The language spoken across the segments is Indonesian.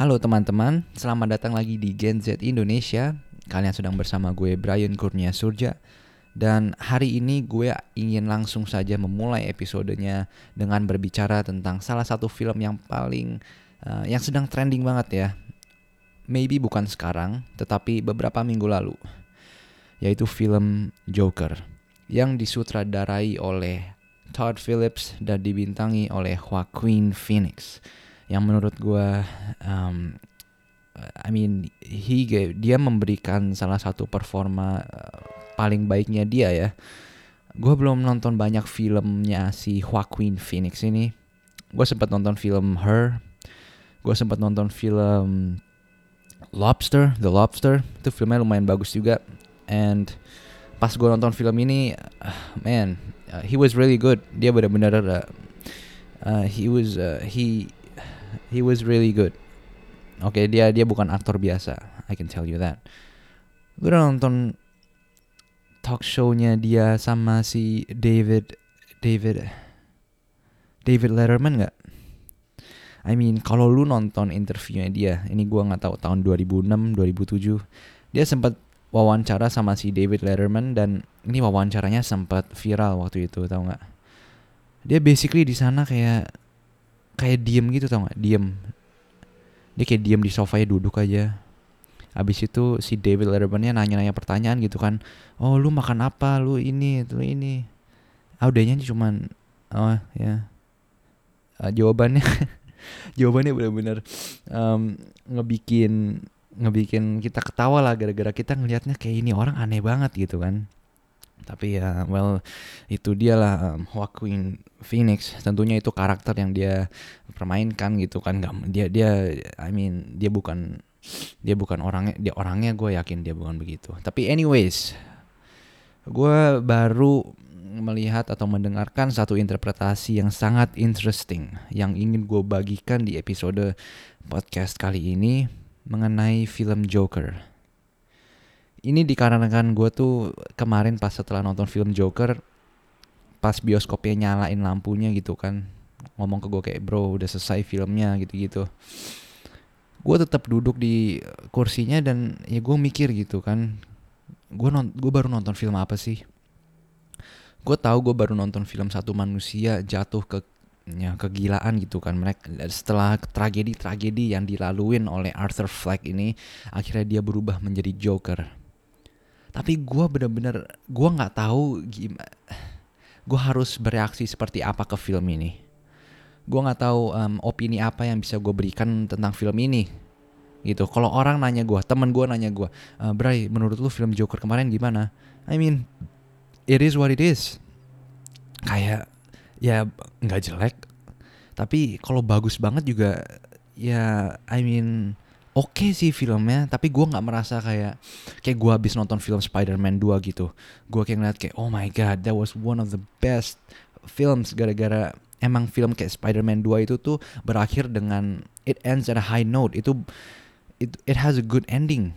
Halo teman-teman, selamat datang lagi di Gen Z Indonesia. Kalian sedang bersama gue Brian Kurnia Surja. Dan hari ini gue ingin langsung saja memulai episodenya dengan berbicara tentang salah satu film yang paling uh, yang sedang trending banget ya. Maybe bukan sekarang, tetapi beberapa minggu lalu. Yaitu film Joker yang disutradarai oleh Todd Phillips dan dibintangi oleh Joaquin Phoenix yang menurut gue um, I mean he gave, dia memberikan salah satu performa uh, paling baiknya dia ya. Gue belum nonton banyak filmnya si Joaquin Phoenix ini. Gue sempat nonton film Her. Gue sempat nonton film Lobster The Lobster. Itu filmnya lumayan bagus juga. And pas gue nonton film ini uh, man uh, he was really good. Dia benar-benar uh, he was uh, he he was really good. Oke, okay, dia dia bukan aktor biasa. I can tell you that. Gue udah nonton talk show-nya dia sama si David David David Letterman nggak? I mean, kalau lu nonton interviewnya dia, ini gua nggak tahu tahun 2006, 2007, dia sempat wawancara sama si David Letterman dan ini wawancaranya sempat viral waktu itu, tau nggak? Dia basically di sana kayak kayak diem gitu tau gak diem. Dia kayak diem di sofa ya duduk aja. Abis itu si David Letterman-nya nanya-nanya pertanyaan gitu kan. Oh lu makan apa? Lu ini lu ini. Ah udahnya cuman Oh ya. Uh, Jawabannya Jawabannya bener-bener um, Ngebikin Ngebikin kita ketawa lah Gara-gara kita ngelihatnya kayak ini orang aneh banget gitu kan tapi ya well itu dia lah um, Joaquin Phoenix. Tentunya itu karakter yang dia permainkan gitu kan. Nggak dia dia I mean dia bukan dia bukan orangnya dia orangnya gue yakin dia bukan begitu. Tapi anyways gue baru melihat atau mendengarkan satu interpretasi yang sangat interesting yang ingin gue bagikan di episode podcast kali ini mengenai film Joker ini dikarenakan gue tuh kemarin pas setelah nonton film Joker pas bioskopnya nyalain lampunya gitu kan ngomong ke gue kayak bro udah selesai filmnya gitu-gitu. Gue tetap duduk di kursinya dan ya gue mikir gitu kan gue non gue baru nonton film apa sih? Gue tahu gue baru nonton film satu manusia jatuh ke ya kegilaan gitu kan. Mereka setelah tragedi tragedi yang dilaluin oleh Arthur Fleck ini akhirnya dia berubah menjadi Joker tapi gue bener-bener gue nggak tahu gimana gue harus bereaksi seperti apa ke film ini. Gue nggak tahu um, opini apa yang bisa gue berikan tentang film ini. Gitu. Kalau orang nanya gue temen gue nanya gue uh, Bray menurut lu film Joker kemarin gimana? I mean it is what it is. Kayak ya nggak jelek. Tapi kalau bagus banget juga ya I mean oke okay sih filmnya tapi gue nggak merasa kayak kayak gue habis nonton film Spider-Man 2 gitu. Gue kayak ngeliat kayak oh my god that was one of the best films. Gara-gara emang film kayak Spider-Man 2 itu tuh berakhir dengan it ends at a high note. Itu it, it has a good ending.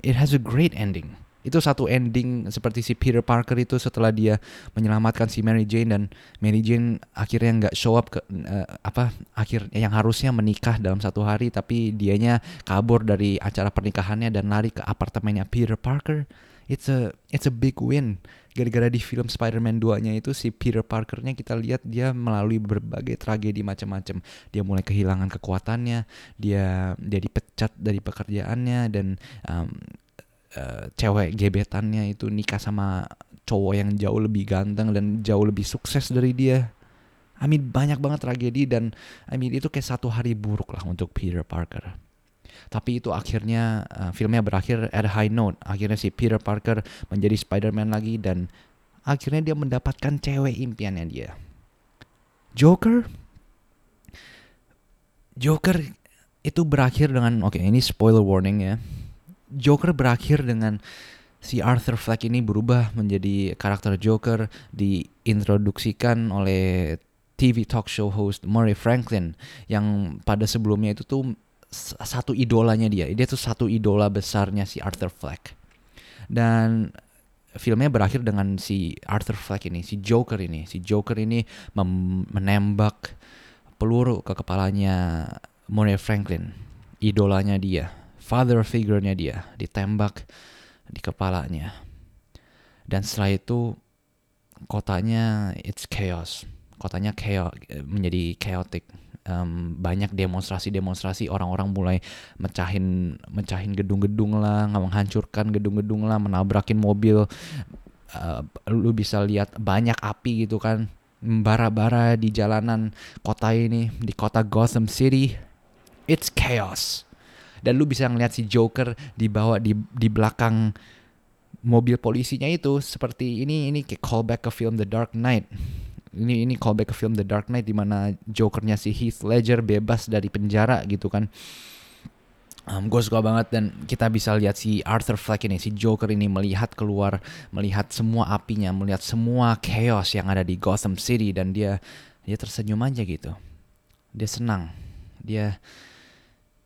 It has a great ending itu satu ending seperti si Peter Parker itu setelah dia menyelamatkan si Mary Jane dan Mary Jane akhirnya nggak show up ke uh, apa akhir yang harusnya menikah dalam satu hari tapi dianya kabur dari acara pernikahannya dan lari ke apartemennya Peter Parker it's a it's a big win gara-gara di film Spider-Man 2-nya itu si Peter Parker-nya kita lihat dia melalui berbagai tragedi macam-macam. Dia mulai kehilangan kekuatannya, dia dia dipecat dari pekerjaannya dan um, uh, cewek gebetannya itu nikah sama cowok yang jauh lebih ganteng dan jauh lebih sukses dari dia. I mean banyak banget tragedi dan I mean itu kayak satu hari buruk lah untuk Peter Parker. Tapi itu akhirnya uh, filmnya berakhir at a high note. Akhirnya si Peter Parker menjadi Spider-Man lagi dan akhirnya dia mendapatkan cewek impiannya dia. Joker Joker itu berakhir dengan oke okay, ini spoiler warning ya Joker berakhir dengan si Arthur Fleck ini berubah menjadi karakter Joker diintroduksikan oleh TV talk show host Murray Franklin yang pada sebelumnya itu tuh satu idolanya dia. Dia tuh satu idola besarnya si Arthur Fleck. Dan filmnya berakhir dengan si Arthur Fleck ini, si Joker ini. Si Joker ini menembak peluru ke kepalanya Murray Franklin, idolanya dia, father figure-nya dia, ditembak di kepalanya. Dan setelah itu kotanya it's chaos. Kotanya chaos menjadi chaotic. Um, banyak demonstrasi-demonstrasi orang-orang mulai mecahin mecahin gedung-gedung lah, menghancurkan gedung-gedung lah, menabrakin mobil. Uh, lu bisa lihat banyak api gitu kan bara-bara di jalanan kota ini di kota Gotham City it's chaos dan lu bisa ngeliat si Joker dibawa di di belakang mobil polisinya itu seperti ini ini kayak callback ke film The Dark Knight. Ini ini callback ke film The Dark Knight di mana Jokernya si Heath Ledger bebas dari penjara gitu kan. Um, gue suka banget dan kita bisa lihat si Arthur Fleck ini si Joker ini melihat keluar melihat semua apinya melihat semua chaos yang ada di Gotham City dan dia dia tersenyum aja gitu. Dia senang. Dia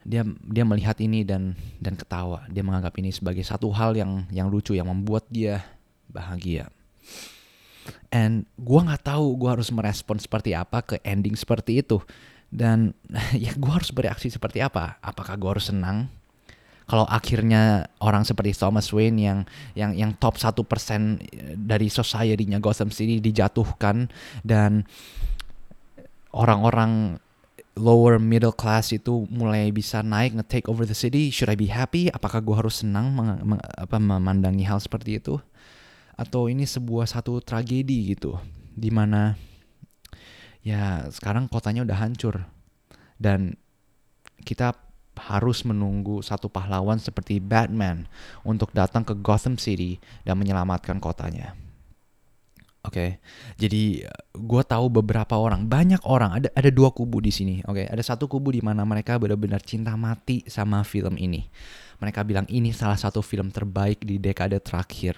dia dia melihat ini dan dan ketawa. Dia menganggap ini sebagai satu hal yang yang lucu yang membuat dia bahagia. And gua nggak tahu gua harus merespon seperti apa ke ending seperti itu. Dan ya gua harus bereaksi seperti apa? Apakah gua harus senang? Kalau akhirnya orang seperti Thomas Wayne yang yang yang top satu persen dari society-nya Gotham City dijatuhkan dan orang-orang lower middle class itu mulai bisa naik nge-take over the city, should I be happy? Apakah gue harus senang meng, meng, apa, memandangi hal seperti itu? Atau ini sebuah satu tragedi gitu, di mana ya sekarang kotanya udah hancur dan kita harus menunggu satu pahlawan seperti Batman untuk datang ke Gotham City dan menyelamatkan kotanya. Oke, okay. jadi gue tahu beberapa orang, banyak orang, ada ada dua kubu di sini. Oke, okay. ada satu kubu di mana mereka benar-benar cinta mati sama film ini. Mereka bilang ini salah satu film terbaik di dekade terakhir.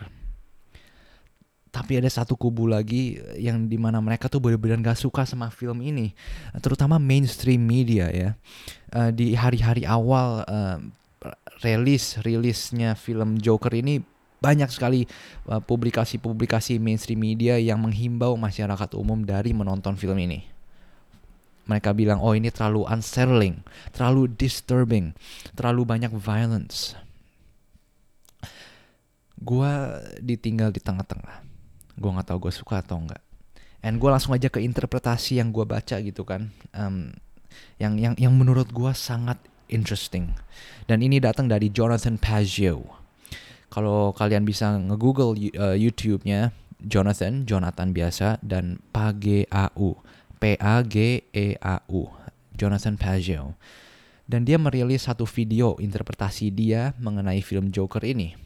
Tapi ada satu kubu lagi yang di mana mereka tuh benar-benar gak suka sama film ini, terutama mainstream media ya. Uh, di hari-hari awal uh, rilis rilisnya film Joker ini banyak sekali uh, publikasi-publikasi mainstream media yang menghimbau masyarakat umum dari menonton film ini. Mereka bilang, oh ini terlalu unsettling, terlalu disturbing, terlalu banyak violence. Gua ditinggal di tengah-tengah. Gua nggak tahu gue suka atau enggak. And gue langsung aja ke interpretasi yang gue baca gitu kan. Um, yang yang yang menurut gue sangat interesting. Dan ini datang dari Jonathan Pageau kalau kalian bisa nge-google uh, YouTube-nya Jonathan, Jonathan biasa dan Pageu, P A G E A U, Jonathan Pageu. Dan dia merilis satu video interpretasi dia mengenai film Joker ini.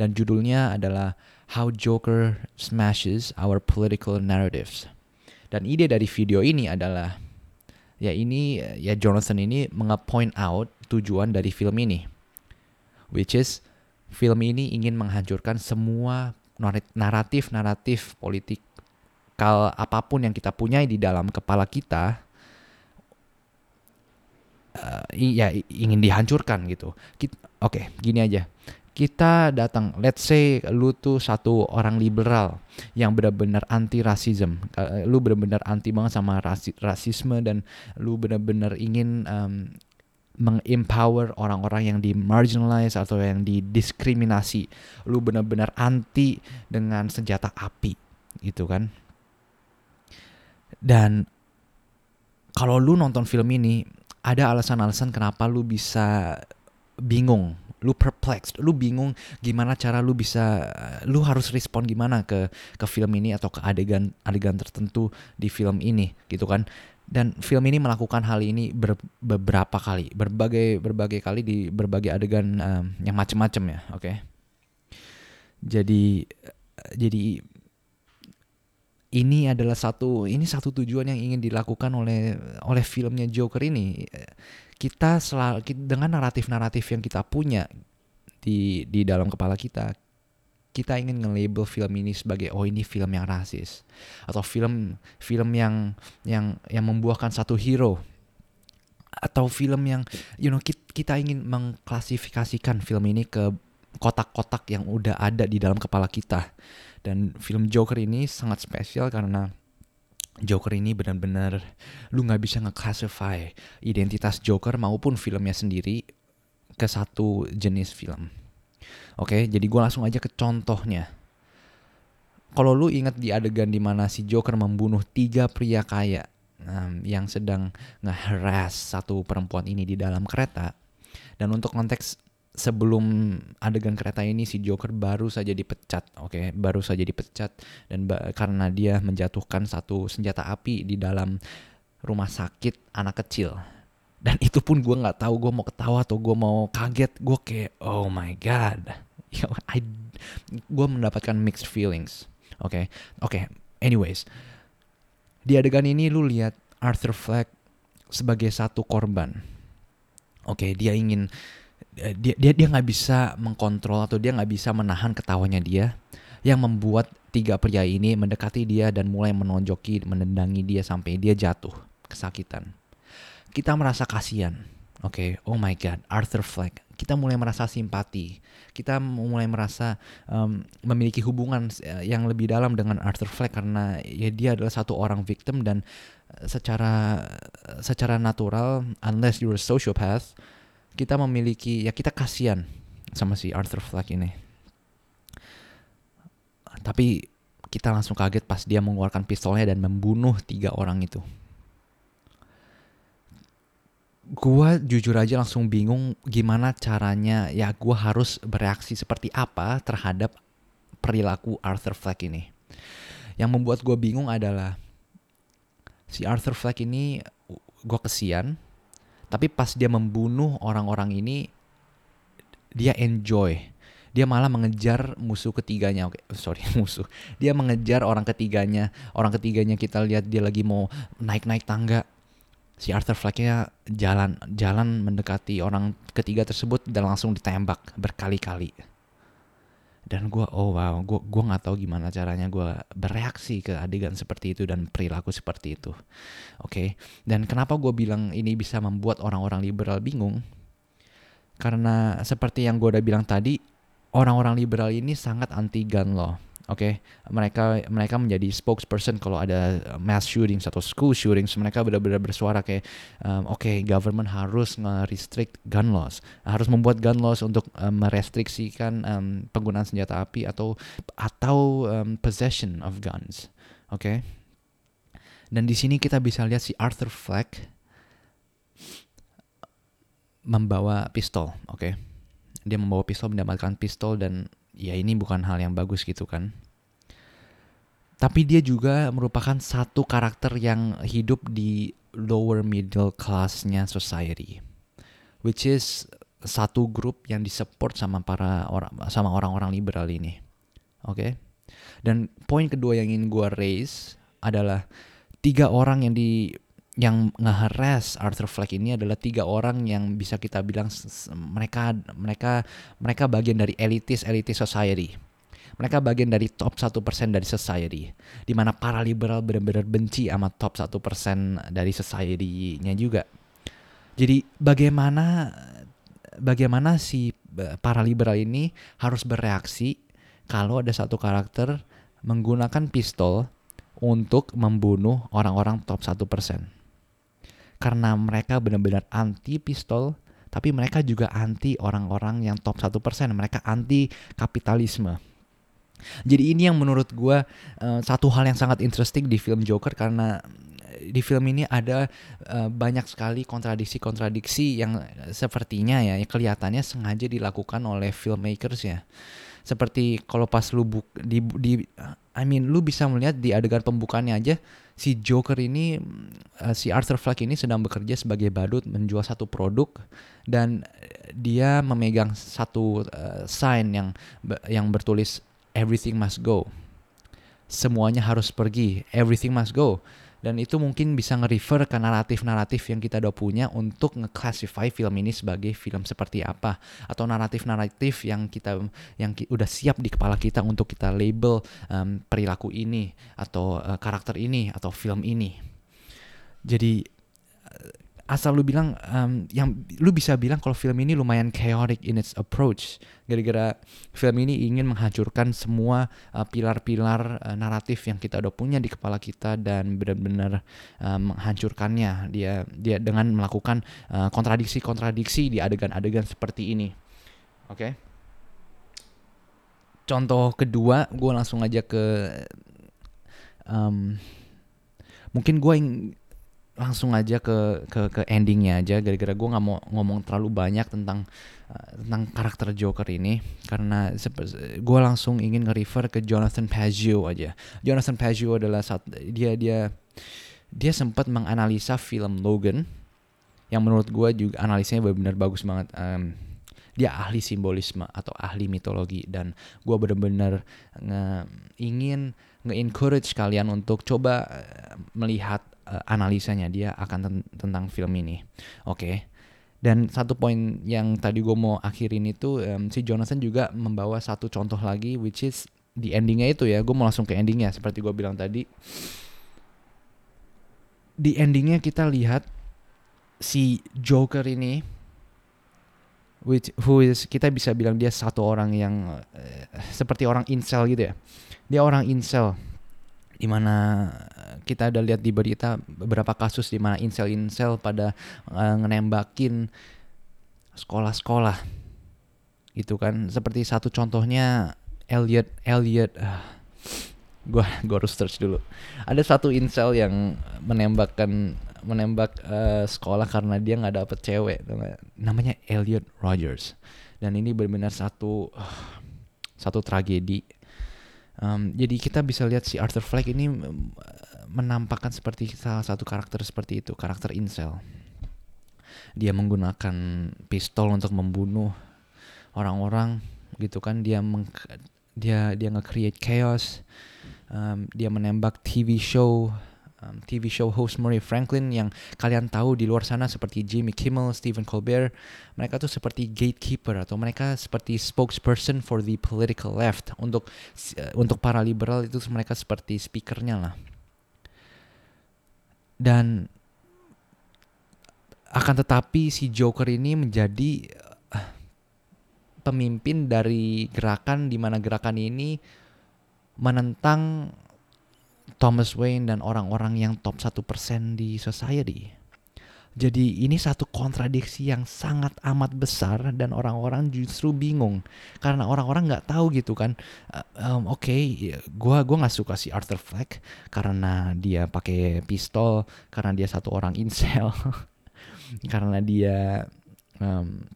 Dan judulnya adalah How Joker Smashes Our Political Narratives. Dan ide dari video ini adalah ya ini ya Jonathan ini menge-point out tujuan dari film ini. Which is film ini ingin menghancurkan semua naratif-naratif politik kal apa pun yang kita punya di dalam kepala kita uh, ya ingin dihancurkan gitu. Oke, okay, gini aja. Kita datang, let's say lu tuh satu orang liberal yang benar-benar anti rasisme, uh, lu benar-benar anti banget sama rasi rasisme dan lu benar-benar ingin um, mengempower orang-orang yang di marginalize atau yang didiskriminasi. Lu benar-benar anti dengan senjata api gitu kan. Dan kalau lu nonton film ini ada alasan-alasan kenapa lu bisa bingung, lu perplexed, lu bingung gimana cara lu bisa lu harus respon gimana ke ke film ini atau ke adegan adegan tertentu di film ini gitu kan dan film ini melakukan hal ini ber, beberapa kali berbagai berbagai kali di berbagai adegan um, yang macam-macam ya oke okay? jadi jadi ini adalah satu ini satu tujuan yang ingin dilakukan oleh oleh filmnya Joker ini kita selalu dengan naratif-naratif yang kita punya di di dalam kepala kita kita ingin nge-label film ini sebagai oh ini film yang rasis. Atau film film yang yang yang membuahkan satu hero. Atau film yang you know kita ingin mengklasifikasikan film ini ke kotak-kotak yang udah ada di dalam kepala kita. Dan film Joker ini sangat spesial karena Joker ini benar-benar lu nggak bisa nge-classify identitas Joker maupun filmnya sendiri ke satu jenis film. Oke, jadi gue langsung aja ke contohnya. Kalau lu inget di adegan di mana si Joker membunuh tiga pria kaya um, yang sedang nge-harass satu perempuan ini di dalam kereta. Dan untuk konteks sebelum adegan kereta ini si Joker baru saja dipecat, oke, okay? baru saja dipecat dan karena dia menjatuhkan satu senjata api di dalam rumah sakit anak kecil. Dan itu pun gue nggak tahu gue mau ketawa atau gue mau kaget, gue kayak oh my god, gue mendapatkan mixed feelings, oke, okay? oke. Okay. Anyways, di adegan ini lu lihat Arthur Fleck sebagai satu korban. Oke, okay, dia ingin Eh, dia dia dia nggak bisa mengkontrol atau dia nggak bisa menahan ketawanya dia yang membuat tiga pria ini mendekati dia dan mulai menonjoki menendangi dia sampai dia jatuh kesakitan kita merasa kasihan oke okay? oh my god Arthur Fleck kita mulai merasa simpati kita mulai merasa um, memiliki hubungan eh, yang lebih dalam dengan Arthur Fleck karena ya dia adalah satu orang victim dan eh, secara secara natural unless you're a sociopath kita memiliki ya kita kasihan sama si Arthur Fleck ini. Tapi kita langsung kaget pas dia mengeluarkan pistolnya dan membunuh tiga orang itu. Gua jujur aja langsung bingung gimana caranya ya gua harus bereaksi seperti apa terhadap perilaku Arthur Fleck ini. Yang membuat gue bingung adalah si Arthur Fleck ini gue kesian tapi pas dia membunuh orang-orang ini, dia enjoy. Dia malah mengejar musuh ketiganya. Oke, okay, sorry musuh. Dia mengejar orang ketiganya. Orang ketiganya kita lihat dia lagi mau naik-naik tangga. Si Arthur Flecknya jalan jalan mendekati orang ketiga tersebut dan langsung ditembak berkali-kali. Dan gue oh wow gue gue nggak tahu gimana caranya gue bereaksi ke adegan seperti itu dan perilaku seperti itu. Oke okay? dan kenapa gue bilang ini bisa membuat orang-orang liberal bingung? Karena seperti yang gue udah bilang tadi orang-orang liberal ini sangat anti gun law Oke, okay? mereka mereka menjadi spokesperson kalau ada mass shooting atau school shootings. Mereka benar-benar bersuara kayak, um, oke, okay, government harus nge-restrict gun laws, harus membuat gun laws untuk um, merestriksikan um, penggunaan senjata api atau atau um, possession of guns. Oke, okay? dan di sini kita bisa lihat si Arthur Fleck membawa pistol. Oke, okay? dia membawa pistol, mendapatkan pistol dan ya ini bukan hal yang bagus gitu kan. Tapi dia juga merupakan satu karakter yang hidup di lower middle classnya society, which is satu grup yang disupport sama para orang sama orang-orang liberal ini, oke? Okay? Dan poin kedua yang ingin gue raise adalah tiga orang yang di yang ngeheres Arthur Fleck ini adalah tiga orang yang bisa kita bilang mereka mereka mereka bagian dari elitis elitis society. Mereka bagian dari top satu persen dari society. Di mana para liberal benar-benar benci sama top satu persen dari society-nya juga. Jadi bagaimana bagaimana si para liberal ini harus bereaksi kalau ada satu karakter menggunakan pistol untuk membunuh orang-orang top satu persen karena mereka benar-benar anti pistol tapi mereka juga anti orang-orang yang top satu persen mereka anti kapitalisme. Jadi ini yang menurut gue uh, satu hal yang sangat interesting di film Joker karena di film ini ada uh, banyak sekali kontradiksi-kontradiksi yang sepertinya ya kelihatannya sengaja dilakukan oleh filmmakers ya seperti kalau pas lu buk, di, di I mean lu bisa melihat di adegan pembukaannya aja si Joker ini uh, si Arthur Fleck ini sedang bekerja sebagai badut menjual satu produk dan dia memegang satu uh, sign yang yang bertulis everything must go. Semuanya harus pergi, everything must go dan itu mungkin bisa nge-refer ke naratif-naratif yang kita udah punya untuk nge-classify film ini sebagai film seperti apa atau naratif-naratif yang kita yang ki, udah siap di kepala kita untuk kita label um, perilaku ini atau uh, karakter ini atau film ini. Jadi asal lu bilang um, yang lu bisa bilang kalau film ini lumayan chaotic in its approach. Gara-gara film ini ingin menghancurkan semua uh, pilar-pilar uh, naratif yang kita udah punya di kepala kita dan benar-benar uh, menghancurkannya. Dia dia dengan melakukan uh, kontradiksi-kontradiksi di adegan-adegan seperti ini. Oke? Okay? contoh kedua gue langsung aja ke um, mungkin gue langsung aja ke ke ke endingnya aja gara-gara gue nggak mau ngomong terlalu banyak tentang uh, tentang karakter Joker ini. Karena gue langsung ingin nge-refer ke Jonathan Pageau aja. Jonathan Pageau adalah saat dia dia dia sempat menganalisa film Logan yang menurut gue juga analisanya benar-benar bagus banget. Um, dia ahli simbolisme atau ahli mitologi dan gue benar-benar ingin nge-encourage kalian untuk coba uh, melihat uh, analisanya dia akan ten tentang film ini. Oke. Okay. Dan satu poin yang tadi gue mau akhirin itu um, si Jonathan juga membawa satu contoh lagi which is di endingnya itu ya gue mau langsung ke endingnya seperti gue bilang tadi di endingnya kita lihat si Joker ini which who is kita bisa bilang dia satu orang yang uh, seperti orang incel gitu ya dia orang incel di mana kita udah lihat di berita beberapa kasus di mana insel-insel pada uh, ngenembakin sekolah-sekolah. Gitu kan. Seperti satu contohnya Elliot Elliot uh, gua gua harus search dulu. Ada satu insel yang menembakkan menembak uh, sekolah karena dia nggak dapet cewek. Namanya Elliot Rogers. Dan ini benar-benar satu uh, satu tragedi. Um, jadi kita bisa lihat si Arthur Fleck ini menampakkan seperti salah satu karakter seperti itu, karakter incel. Dia menggunakan pistol untuk membunuh orang-orang gitu kan, dia meng, dia dia nge-create chaos, um, dia menembak TV show um, TV show host Murray Franklin yang kalian tahu di luar sana seperti Jimmy Kimmel, Stephen Colbert, mereka tuh seperti gatekeeper atau mereka seperti spokesperson for the political left untuk uh, untuk para liberal itu mereka seperti speakernya lah. Dan akan tetapi si Joker ini menjadi uh, pemimpin dari gerakan di mana gerakan ini menentang Thomas Wayne dan orang-orang yang top 1% di society. Jadi ini satu kontradiksi yang sangat amat besar dan orang-orang justru bingung karena orang-orang nggak tahu gitu kan. Uh, um, Oke, okay, gua gua nggak suka si Arthur Fleck karena dia pakai pistol, karena dia satu orang incel, karena dia um,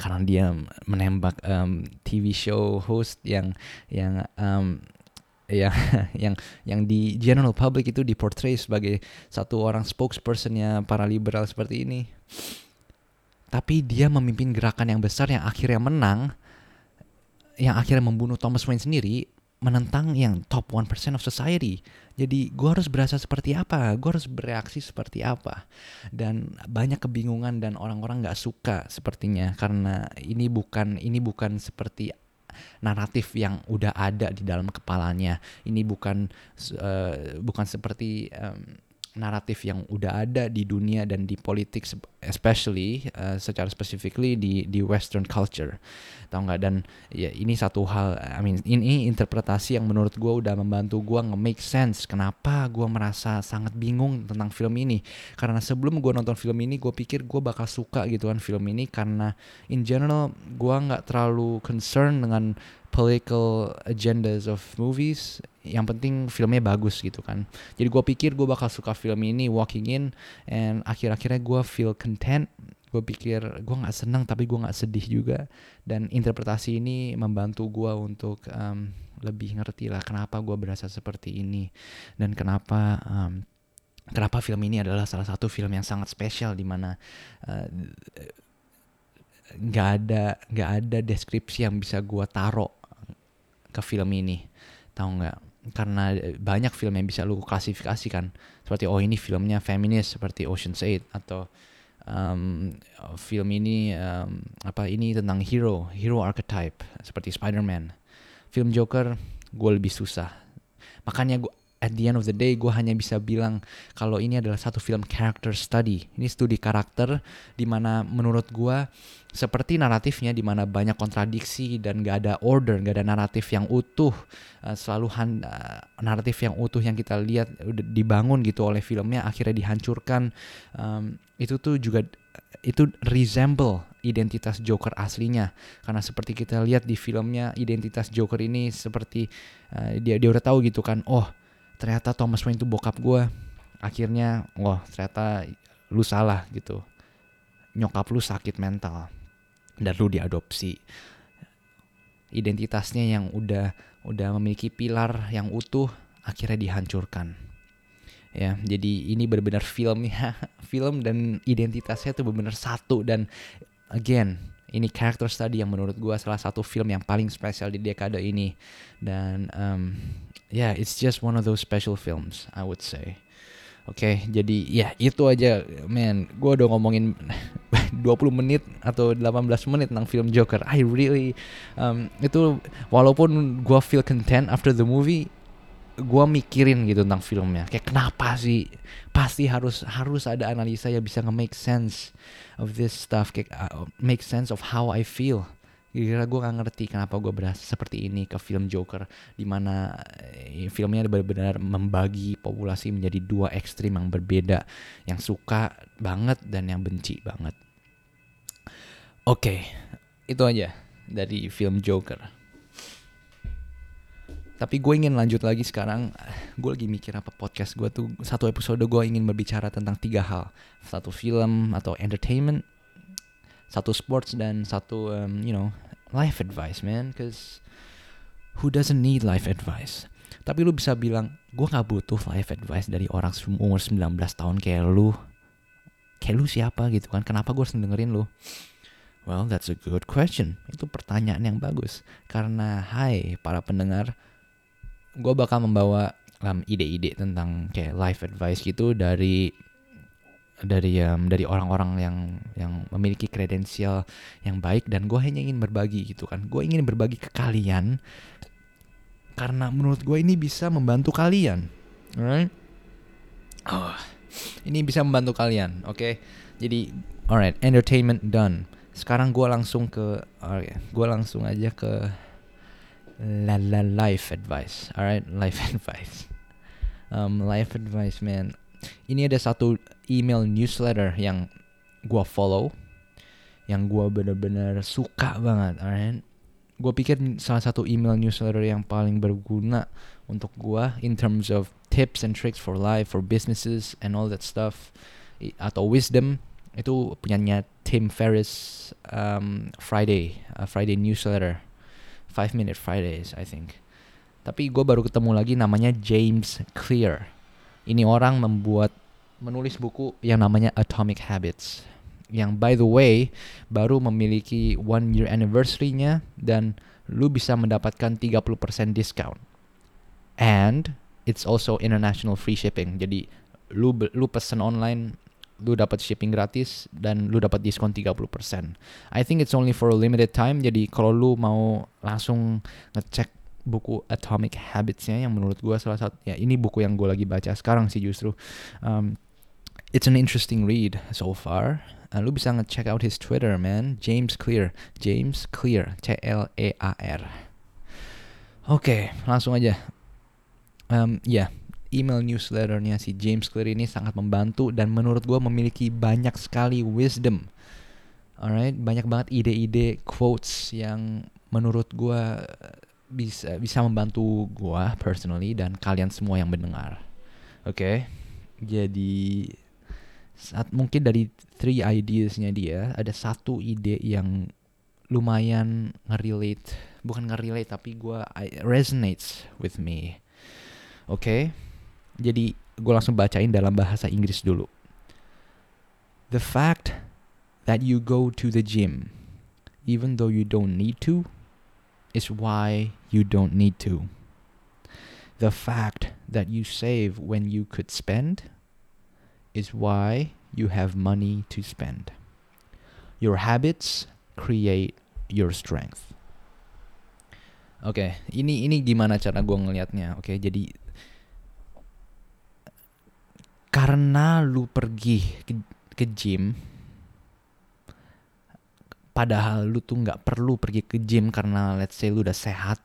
karena dia menembak um, TV show host yang yang um, yang yang yang di general public itu diportray sebagai satu orang spokespersonnya para liberal seperti ini. Tapi dia memimpin gerakan yang besar yang akhirnya menang, yang akhirnya membunuh Thomas Wayne sendiri, menentang yang top 1% of society. Jadi gue harus berasa seperti apa, gue harus bereaksi seperti apa. Dan banyak kebingungan dan orang-orang gak suka sepertinya karena ini bukan ini bukan seperti naratif yang udah ada di dalam kepalanya. Ini bukan uh, bukan seperti um, naratif yang udah ada di dunia dan di politik especially uh, secara specifically di di western culture. Tau nggak? Dan ya ini satu hal I mean ini interpretasi yang menurut gue udah membantu gue nge-make sense kenapa gue merasa sangat bingung tentang film ini. Karena sebelum gue nonton film ini gue pikir gue bakal suka gitu kan film ini. Karena in general gue nggak terlalu concern dengan political agendas of movies. Yang penting filmnya bagus gitu kan. Jadi gue pikir gue bakal suka film ini walking in and akhir-akhirnya gue feel content gue pikir gue nggak senang tapi gue nggak sedih juga. Dan interpretasi ini membantu gue untuk um, lebih ngerti lah kenapa gue berasa seperti ini. Dan kenapa um, kenapa film ini adalah salah satu film yang sangat spesial di mana uh, nggak uh, ada nggak ada deskripsi yang bisa gue taruh ke film ini. Tahu nggak? Karena banyak film yang bisa lu klasifikasikan. Seperti oh ini filmnya feminis seperti Ocean's Eight atau um, film ini um, apa ini tentang hero hero archetype seperti Spider-Man. Film Joker gue lebih susah. Makanya gue at the end of the day gue hanya bisa bilang kalau ini adalah satu film character study. Ini studi karakter di mana menurut gue seperti naratifnya di mana banyak kontradiksi dan gak ada order, gak ada naratif yang utuh. Uh, selalu uh, naratif yang utuh yang kita lihat dibangun gitu oleh filmnya akhirnya dihancurkan. Um, itu tuh juga itu resemble identitas Joker aslinya karena seperti kita lihat di filmnya identitas Joker ini seperti uh, dia dia udah tahu gitu kan oh ternyata Thomas Wayne itu bokap gue akhirnya wah ternyata lu salah gitu. Nyokap lu sakit mental dan lu diadopsi. Identitasnya yang udah udah memiliki pilar yang utuh akhirnya dihancurkan. Ya jadi ini benar-benar film ya. Film dan identitasnya tuh benar-benar satu dan again ini character study yang menurut gue salah satu film yang paling spesial di dekade ini. Dan um, yeah it's just one of those special films I would say. Oke okay, jadi ya itu aja. Man gue udah ngomongin 20 menit atau 18 menit tentang film Joker. I really um, itu walaupun gue feel content after the movie gue mikirin gitu tentang filmnya. Kayak kenapa sih? Pasti harus harus ada analisa yang bisa nge-make sense of this stuff. Kayak uh, make sense of how I feel kira gue gak ngerti kenapa gue berasa seperti ini ke film Joker di mana eh, filmnya benar-benar membagi populasi menjadi dua ekstrim yang berbeda yang suka banget dan yang benci banget oke okay, itu aja dari film Joker tapi gue ingin lanjut lagi sekarang. Gue lagi mikir apa podcast gue tuh satu episode gue ingin berbicara tentang tiga hal. Satu film atau entertainment, satu sports dan satu um, you know life advice man. Cause who doesn't need life advice? Tapi lu bisa bilang gue nggak butuh life advice dari orang umur 19 tahun kayak lu. Kayak lu siapa gitu kan? Kenapa gue harus dengerin lu? Well, that's a good question. Itu pertanyaan yang bagus. Karena, hai para pendengar, gue bakal membawa um, ide-ide tentang kayak life advice gitu dari dari um, dari orang-orang yang yang memiliki kredensial yang baik dan gue hanya ingin berbagi gitu kan. Gue ingin berbagi ke kalian karena menurut gue ini bisa membantu kalian right oh ini bisa membantu kalian oke? Okay? jadi alright entertainment done. Sekarang gue langsung ke okay, gue langsung aja ke la la life advice alright? Life advice. Um, life advice man ini ada satu email newsletter yang gua follow yang gua bener-bener suka banget alright gue pikir salah satu email newsletter yang paling berguna untuk gua in terms of tips and tricks for life for businesses and all that stuff atau wisdom itu punyanya Tim Ferriss um, Friday uh, Friday newsletter Five Minute Fridays I think. Tapi gue baru ketemu lagi namanya James Clear. Ini orang membuat menulis buku yang namanya Atomic Habits. Yang by the way baru memiliki one year anniversary-nya dan lu bisa mendapatkan 30% discount. And it's also international free shipping. Jadi lu lu pesen online lu dapat shipping gratis dan lu dapat diskon 30%. I think it's only for a limited time. Jadi kalau lu mau langsung ngecek buku Atomic Habits-nya yang menurut gue salah satu ya ini buku yang gue lagi baca sekarang sih justru. Um, it's an interesting read so far. Uh, lu bisa ngecek out his Twitter, man. James Clear. James Clear. C L E A R. Oke, okay, langsung aja. Um, ya, yeah email newsletternya si James Clear ini sangat membantu dan menurut gue memiliki banyak sekali wisdom. Alright, banyak banget ide-ide quotes yang menurut gue bisa bisa membantu gue personally dan kalian semua yang mendengar. Oke, okay? jadi saat mungkin dari three ideasnya dia ada satu ide yang lumayan ngerelate, bukan ngerelate tapi gue resonates with me. Oke. Okay? Jadi gue langsung bacain dalam bahasa Inggris dulu. The fact that you go to the gym even though you don't need to is why you don't need to. The fact that you save when you could spend is why you have money to spend. Your habits create your strength. Oke, okay, ini ini gimana cara gue ngelihatnya? Oke, okay, jadi karena lu pergi ke, ke gym padahal lu tuh nggak perlu pergi ke gym karena let's say lu udah sehat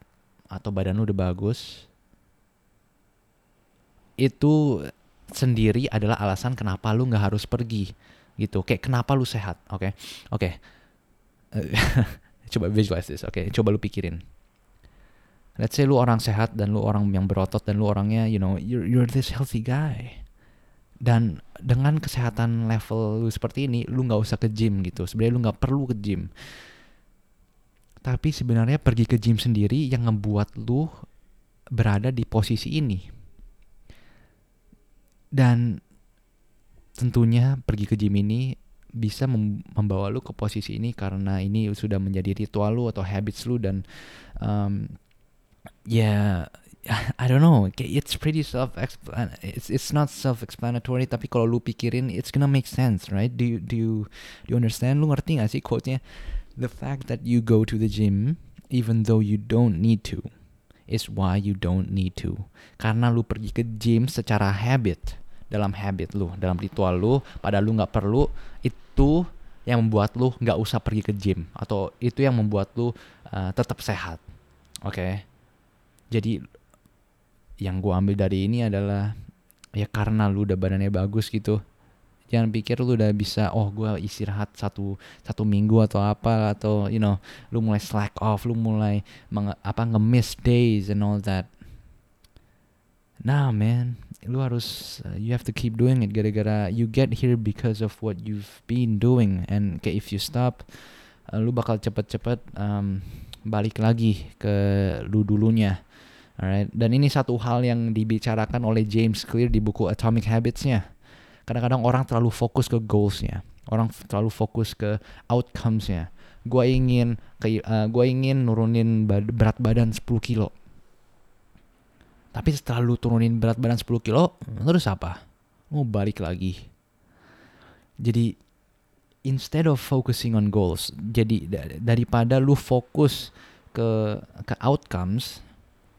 atau badan lu udah bagus itu sendiri adalah alasan kenapa lu nggak harus pergi gitu kayak kenapa lu sehat oke okay? oke okay. coba visualize this oke okay? coba lu pikirin let's say lu orang sehat dan lu orang yang berotot dan lu orangnya you know you're you're this healthy guy dan dengan kesehatan level lu seperti ini lu nggak usah ke gym gitu. Sebenarnya lu nggak perlu ke gym. Tapi sebenarnya pergi ke gym sendiri yang ngebuat lu berada di posisi ini. Dan tentunya pergi ke gym ini bisa membawa lu ke posisi ini karena ini sudah menjadi ritual lu atau habits lu dan um, ya I don't know, it's pretty self it's it's not self explanatory tapi kalau lu pikirin it's gonna make sense, right? Do you do you do you understand? Lu ngerti gak sih quote-nya? The fact that you go to the gym even though you don't need to is why you don't need to. Karena lu pergi ke gym secara habit, dalam habit lu, dalam ritual lu, pada lu nggak perlu itu yang membuat lu nggak usah pergi ke gym atau itu yang membuat lu uh, tetap sehat. Oke. Jadi yang gue ambil dari ini adalah ya karena lu udah badannya bagus gitu jangan pikir lu udah bisa oh gue istirahat satu satu minggu atau apa atau you know lu mulai slack off lu mulai meng, apa nge-miss days and all that. Nah man lu harus uh, you have to keep doing it gara-gara you get here because of what you've been doing. And kayak if you stop uh, lu bakal cepet-cepet um, balik lagi ke lu dulunya Alright, dan ini satu hal yang dibicarakan oleh James Clear di buku Atomic Habits-nya. Kadang-kadang orang terlalu fokus ke goals-nya, orang terlalu fokus ke outcomes-nya. Gue ingin, ke, uh, gua ingin nurunin berat badan 10 kilo. Tapi setelah lu turunin berat badan 10 kilo, terus apa? Mau balik lagi. Jadi instead of focusing on goals, jadi daripada lu fokus ke ke outcomes,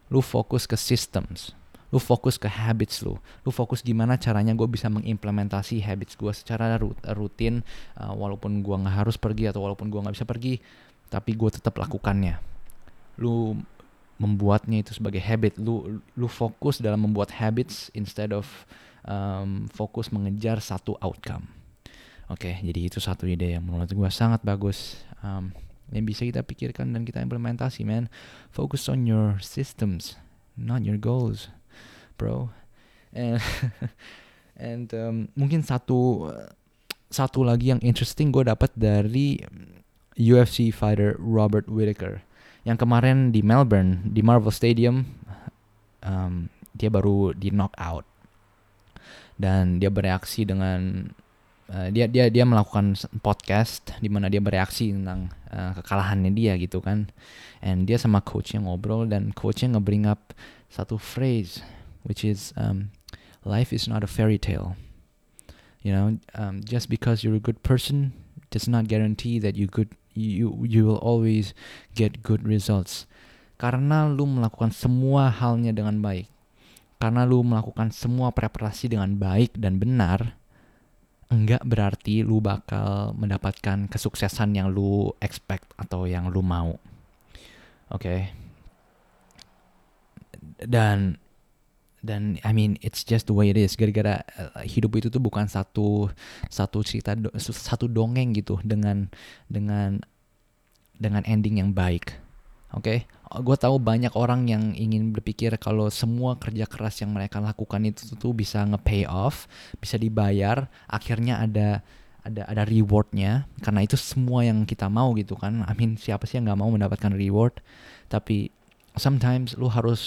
lu fokus ke systems. Lu fokus ke habits lu. Lu fokus gimana caranya gue bisa mengimplementasi habits gue secara rutin uh, walaupun gue nggak harus pergi atau walaupun gue nggak bisa pergi tapi gue tetap lakukannya. Lu membuatnya itu sebagai habit. Lu lu fokus dalam membuat habits instead of um, fokus mengejar satu outcome. Oke okay, jadi itu satu ide yang menurut gue sangat bagus. Um, yang bisa kita pikirkan dan kita implementasi man. Focus on your systems not your goals bro. And and um, mungkin satu satu lagi yang interesting gue dapat dari UFC fighter Robert Whitaker. Yang kemarin di Melbourne di Marvel Stadium um, dia baru di knockout dan dia bereaksi dengan uh, dia dia dia melakukan podcast di mana dia bereaksi tentang uh, kekalahannya dia gitu kan. And dia sama coachnya ngobrol dan coachnya nge-bring up satu phrase which is um, life is not a fairy tale. You know um, just because you're a good person does not guarantee that you good you you will always get good results. Karena lu melakukan semua halnya dengan baik. Karena lu melakukan semua preparasi dengan baik dan benar enggak berarti lu bakal mendapatkan kesuksesan yang lu expect atau yang lu mau. Oke. Okay? Dan dan I mean it's just the way it is. Gara-gara uh, hidup itu tuh bukan satu satu cerita do, satu dongeng gitu dengan dengan dengan ending yang baik. Oke, okay? gue tahu banyak orang yang ingin berpikir kalau semua kerja keras yang mereka lakukan itu tuh bisa nge-pay off, bisa dibayar, akhirnya ada ada ada rewardnya karena itu semua yang kita mau gitu kan. I mean siapa sih yang nggak mau mendapatkan reward? Tapi sometimes lu harus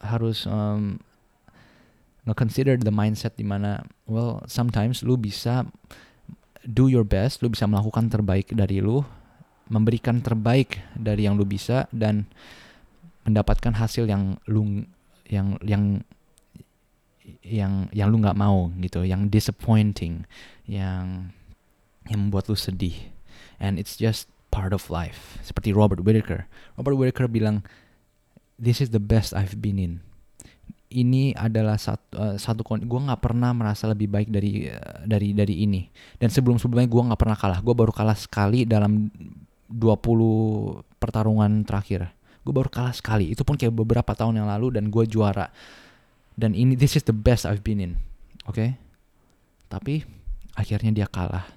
harus um, nge-consider the mindset di mana well sometimes lu bisa do your best, lu bisa melakukan terbaik dari lu memberikan terbaik dari yang lu bisa dan mendapatkan hasil yang lu yang yang yang yang lu nggak mau gitu, yang disappointing, yang yang membuat lu sedih. And it's just part of life. Seperti Robert Whitaker. Robert Whitaker bilang, "This is the best I've been in." ini adalah satu uh, satu gue nggak pernah merasa lebih baik dari uh, dari dari ini dan sebelum sebelumnya gue nggak pernah kalah gue baru kalah sekali dalam 20 pertarungan terakhir. Gue baru kalah sekali. Itu pun kayak beberapa tahun yang lalu dan gue juara. Dan ini this is the best I've been in. Oke? Okay? tapi akhirnya dia kalah.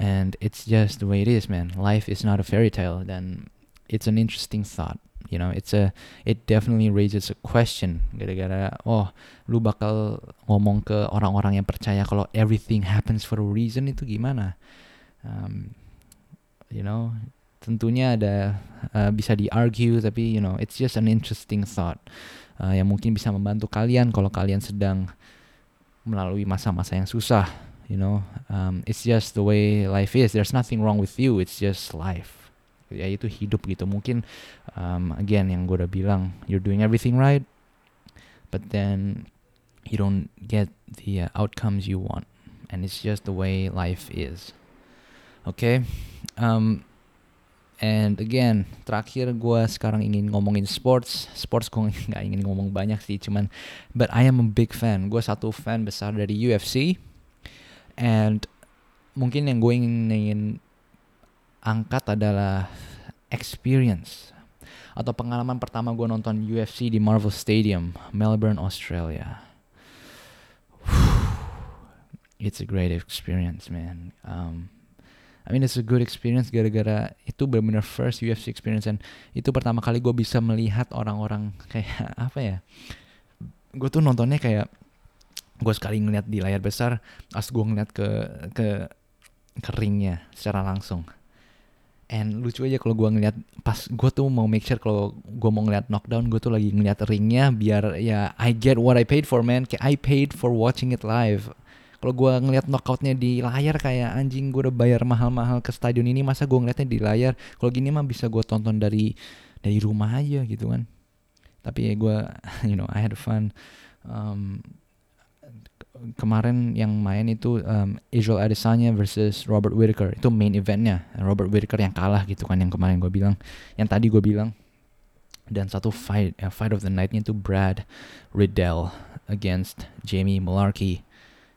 And it's just the way it is man. Life is not a fairy tale. Dan it's an interesting thought you know? It's a it definitely raises a question gara-gara oh lu bakal ngomong ke orang-orang yang percaya kalau everything happens for a reason itu gimana? Um, you know tentunya ada uh, bisa di argue tapi you know it's just an interesting thought uh, yang mungkin bisa membantu kalian kalau kalian sedang melalui masa-masa yang susah you know. Um, it's just the way life is. There's nothing wrong with you. It's just life. Ya itu hidup gitu. Mungkin um, again yang gue udah bilang you're doing everything right but then you don't get the uh, outcomes you want. And it's just the way life is. Okay um, And again, terakhir gue sekarang ingin ngomongin sports. Sports gue nggak ingin ngomong banyak sih, cuman but I am a big fan. Gue satu fan besar dari UFC. And mungkin yang gue ingin, ingin angkat adalah experience atau pengalaman pertama gue nonton UFC di Marvel Stadium, Melbourne, Australia. It's a great experience, man. Um, I mean it's a good experience gara-gara itu benar-benar first UFC experience. Dan itu pertama kali gue bisa melihat orang-orang kayak apa ya gue tuh nontonnya kayak gue sekali ngeliat di layar besar pas gue ngeliat ke ke keringnya secara langsung. And lucu aja kalau gue ngeliat pas gue tuh mau make sure kalau gue mau ngeliat knockdown gue tuh lagi ngeliat ringnya biar ya I get what I paid for man. Kayak I paid for watching it live kalau gue ngeliat knockoutnya di layar kayak anjing gue udah bayar mahal-mahal ke stadion ini masa gue ngeliatnya di layar? Kalau gini mah bisa gue tonton dari dari rumah aja gitu kan. Tapi ya gue you know I had fun. Um, kemarin yang main itu um, Israel Adesanya versus Robert Whittaker itu main eventnya. Robert Whittaker yang kalah gitu kan yang kemarin gue bilang. Yang tadi gue bilang. Dan satu fight uh, fight of the nightnya itu Brad Riddell against Jamie Mularkey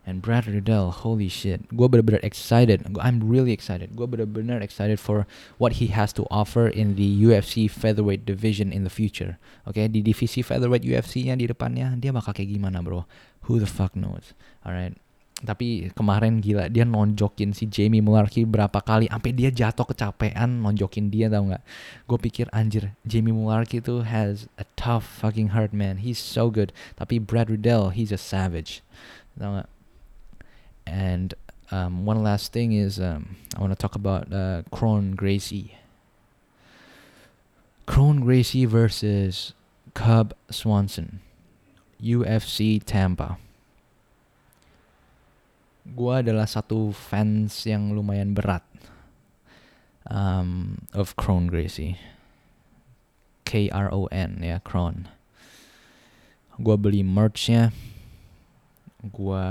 And Brad Riddell, holy shit, gue bener-bener excited. I'm really excited. Gue bener-bener excited for what he has to offer in the UFC featherweight division in the future. Oke, okay? di divisi featherweight UFC-nya di depannya dia bakal kayak gimana, bro? Who the fuck knows? Alright. Tapi kemarin gila dia nonjokin si Jamie Mularkey berapa kali sampai dia jatuh kecapean nonjokin dia tau nggak? Gue pikir anjir Jamie Mularkey itu has a tough fucking heart man. He's so good. Tapi Brad Riddell he's a savage. Tau gak? And um, one last thing is um, I want to talk about uh, Kron Gracie. Kron Gracie versus Cub Swanson, UFC Tampa. Gua adalah satu fans yang lumayan berat um, of Kron Gracie. K R O N ya Kron. Gua beli merchnya gua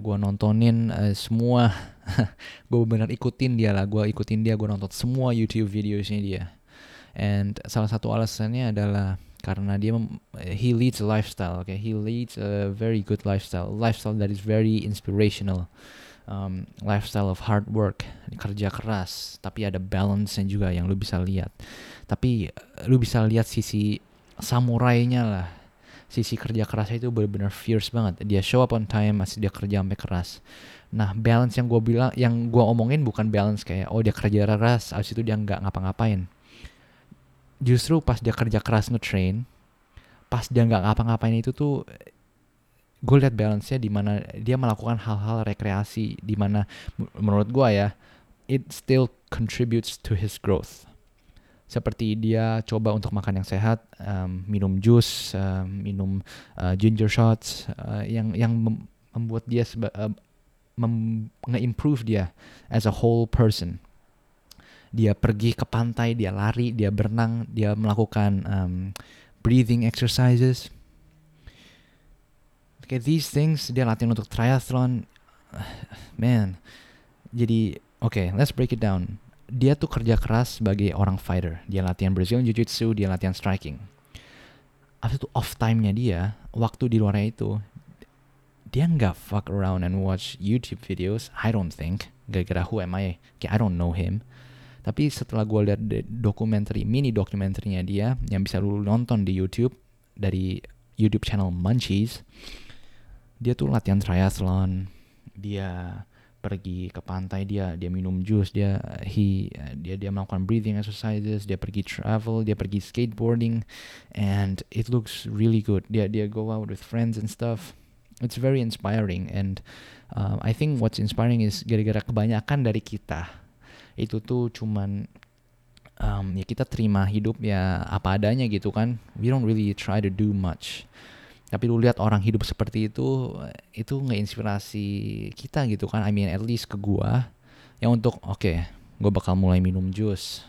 gua nontonin uh, semua. Gue benar ikutin dia lah gue ikutin dia gue nonton semua YouTube videosnya dia. And salah satu alasannya adalah karena dia he leads a lifestyle okay? He leads a very good lifestyle. Lifestyle that is very inspirational. Um, lifestyle of hard work kerja keras tapi ada balance juga yang lu bisa lihat. Tapi lu bisa lihat sisi samurainya lah sisi kerja kerasnya itu benar-benar fierce banget. Dia show up on time, masih dia kerja sampai keras. Nah, balance yang gue bilang, yang gue omongin bukan balance kayak, oh dia kerja keras, abis itu dia nggak ngapa-ngapain. Justru pas dia kerja keras nge-train, pas dia nggak ngapa-ngapain itu tuh, gue lihat balance-nya di mana dia melakukan hal-hal rekreasi, di mana menurut gue ya, it still contributes to his growth seperti dia coba untuk makan yang sehat, um, minum jus, um, minum uh, ginger shots uh, yang yang mem membuat dia seba uh, nge-improve dia as a whole person. Dia pergi ke pantai, dia lari, dia berenang, dia melakukan um, breathing exercises. Kayak these things dia latihan untuk triathlon. Man, jadi oke, okay, let's break it down dia tuh kerja keras sebagai orang fighter. Dia latihan Brazilian Jiu-Jitsu, dia latihan striking. apa itu off time-nya dia waktu di luarnya itu dia nggak fuck around and watch YouTube videos I don't think gara-gara who am I I don't know him tapi setelah gue lihat dokumenter mini dokumenternya dia yang bisa lu nonton di YouTube dari YouTube channel Munchies dia tuh latihan triathlon dia pergi ke pantai dia dia minum jus dia he dia dia melakukan breathing exercises dia pergi travel dia pergi skateboarding and it looks really good. Dia dia go out with friends and stuff. It's very inspiring and uh, I think what's inspiring is gara-gara kebanyakan dari kita itu tuh cuman um, ya kita terima hidup ya apa adanya gitu kan. We don't really try to do much tapi lu lihat orang hidup seperti itu itu nggak-inspirasi kita gitu kan. I mean at least ke gua. Yang untuk oke okay, gue bakal mulai minum jus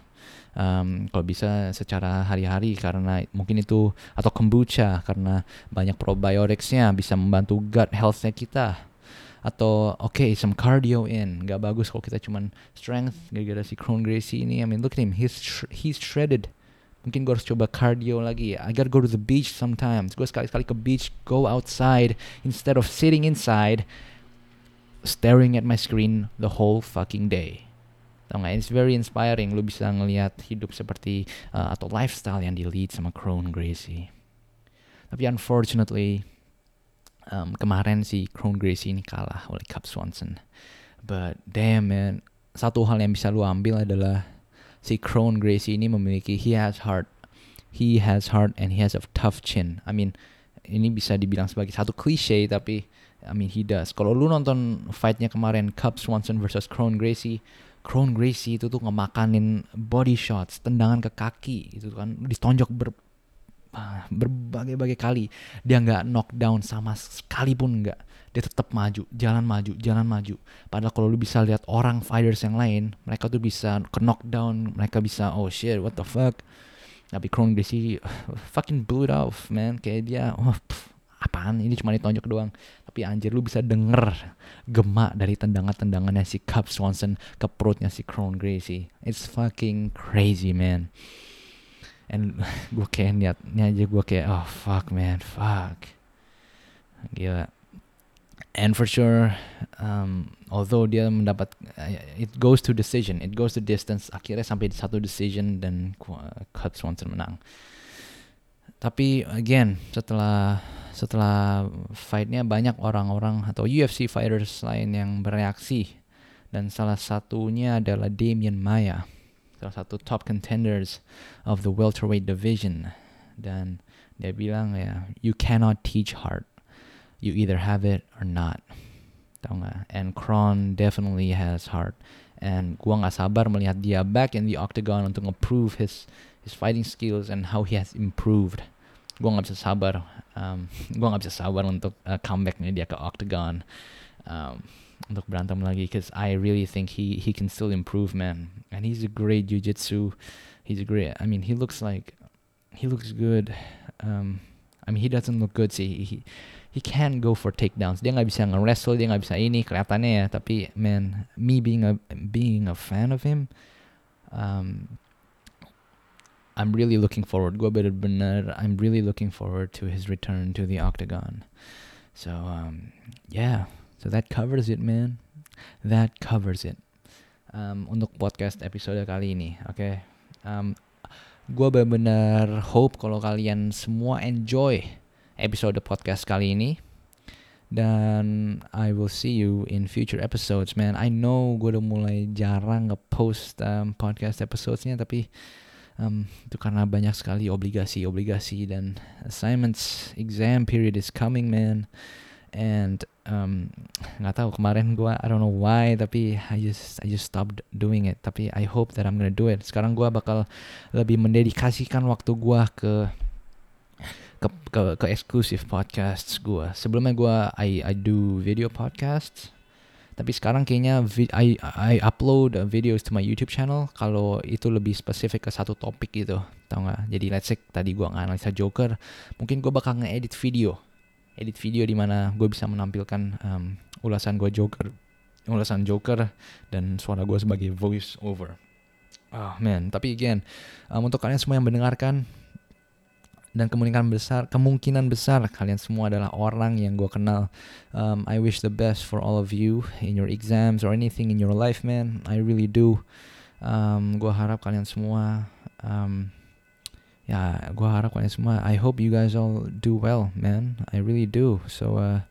um, kalau bisa secara hari-hari karena mungkin itu atau kombucha karena banyak probioticsnya bisa membantu gut healthnya kita. Atau oke okay, some cardio in. Nggak bagus kalau kita cuman strength gara-gara si Crohn Gracie ini. I mean look at him. He's he's shredded mungkin gue harus coba cardio lagi I gotta go to the beach sometimes gue sekali-sekali ke beach go outside instead of sitting inside staring at my screen the whole fucking day Tau gak? It's very inspiring. Lu bisa ngelihat hidup seperti uh, atau lifestyle yang di lead sama Crohn Gracie. Tapi unfortunately, um, kemarin si Crown Gracie ini kalah oleh Cap Swanson. But damn man, satu hal yang bisa lu ambil adalah si Crown Gracie ini memiliki he has heart, he has heart and he has a tough chin. I mean ini bisa dibilang sebagai satu cliche tapi I mean he does. Kalau lu nonton fightnya kemarin Cap Swanson versus Crown Gracie, Crown Gracie itu tuh ngemakanin body shots, tendangan ke kaki itu kan ditonjok ber Ah, berbagai-bagai kali dia nggak knockdown sama sekali pun nggak dia tetap maju jalan maju jalan maju. Padahal kalau lu bisa lihat orang fighters yang lain mereka tuh bisa ke knockdown mereka bisa oh shit what the fuck. Tapi Kron Gracie fucking blew it off man. Kayak dia oh pff, apaan? Ini cuma ditonjok doang. Tapi anjir lu bisa denger gemak dari tendangan-tendangannya si Cub Swanson ke perutnya si Kron Gracie. It's fucking crazy man. And gue kayak niatnya aja gue kayak oh fuck man fuck. Gila and for sure um, although dia mendapat uh, it goes to decision. It goes to distance. Akhirnya sampai satu decision dan Cut Swanson menang. Tapi again setelah setelah fightnya banyak orang-orang atau UFC fighters lain yang bereaksi. Dan salah satunya adalah Damien Maya salah satu top contenders of the welterweight division. Dan dia bilang ya you cannot teach heart you either have it or not. And Kron definitely has heart. And gua nggak sabar melihat dia back in the octagon untuk improve his his fighting skills and how he has improved. Gua nggak bisa sabar um, gua nggak bisa sabar untuk uh, comebacknya dia ke octagon. Um, untuk berantem lagi because I really think he he can still improve man. And he's a great jujitsu he's a great I mean he looks like he looks good. Um I mean he doesn't look good. Sih he he can go for takedowns dia nggak bisa nge-wrestle dia nggak bisa ini kelihatannya ya tapi man me being a being a fan of him um I'm really looking forward gue bener-bener I'm really looking forward to his return to the octagon so um yeah So that covers it, man. That covers it. Um, untuk podcast episode kali ini, oke. Okay? Um, gue benar-benar hope kalau kalian semua enjoy episode podcast kali ini. Dan I will see you in future episodes, man. I know gue udah mulai jarang ngepost um, podcast episodesnya, tapi um, itu karena banyak sekali obligasi-obligasi dan assignments. Exam period is coming, man and um, nggak tahu kemarin gue I don't know why tapi I just I just stopped doing it tapi I hope that I'm gonna do it sekarang gue bakal lebih mendedikasikan waktu gue ke ke ke, ke exclusive podcasts gue sebelumnya gue I I do video podcasts. Tapi sekarang kayaknya I I upload videos to my YouTube channel kalau itu lebih spesifik ke satu topik gitu tau nggak? Jadi let's say tadi gue nganalisa Joker mungkin gue bakal ngedit video. Edit video di mana gue bisa menampilkan um, ulasan gue Joker, ulasan Joker dan suara gue sebagai voice over. Oh man, tapi again um, untuk kalian semua yang mendengarkan, dan kemungkinan besar kemungkinan besar kalian semua adalah orang yang gue kenal. Um, I wish the best for all of you in your exams or anything in your life man. I really do. Um, gue harap kalian semua um, ya gue harap kalian semua I hope you guys all do well man. I really do. So uh,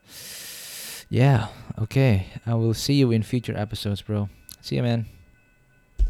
yeah okay. I will see you in future episodes bro. See you man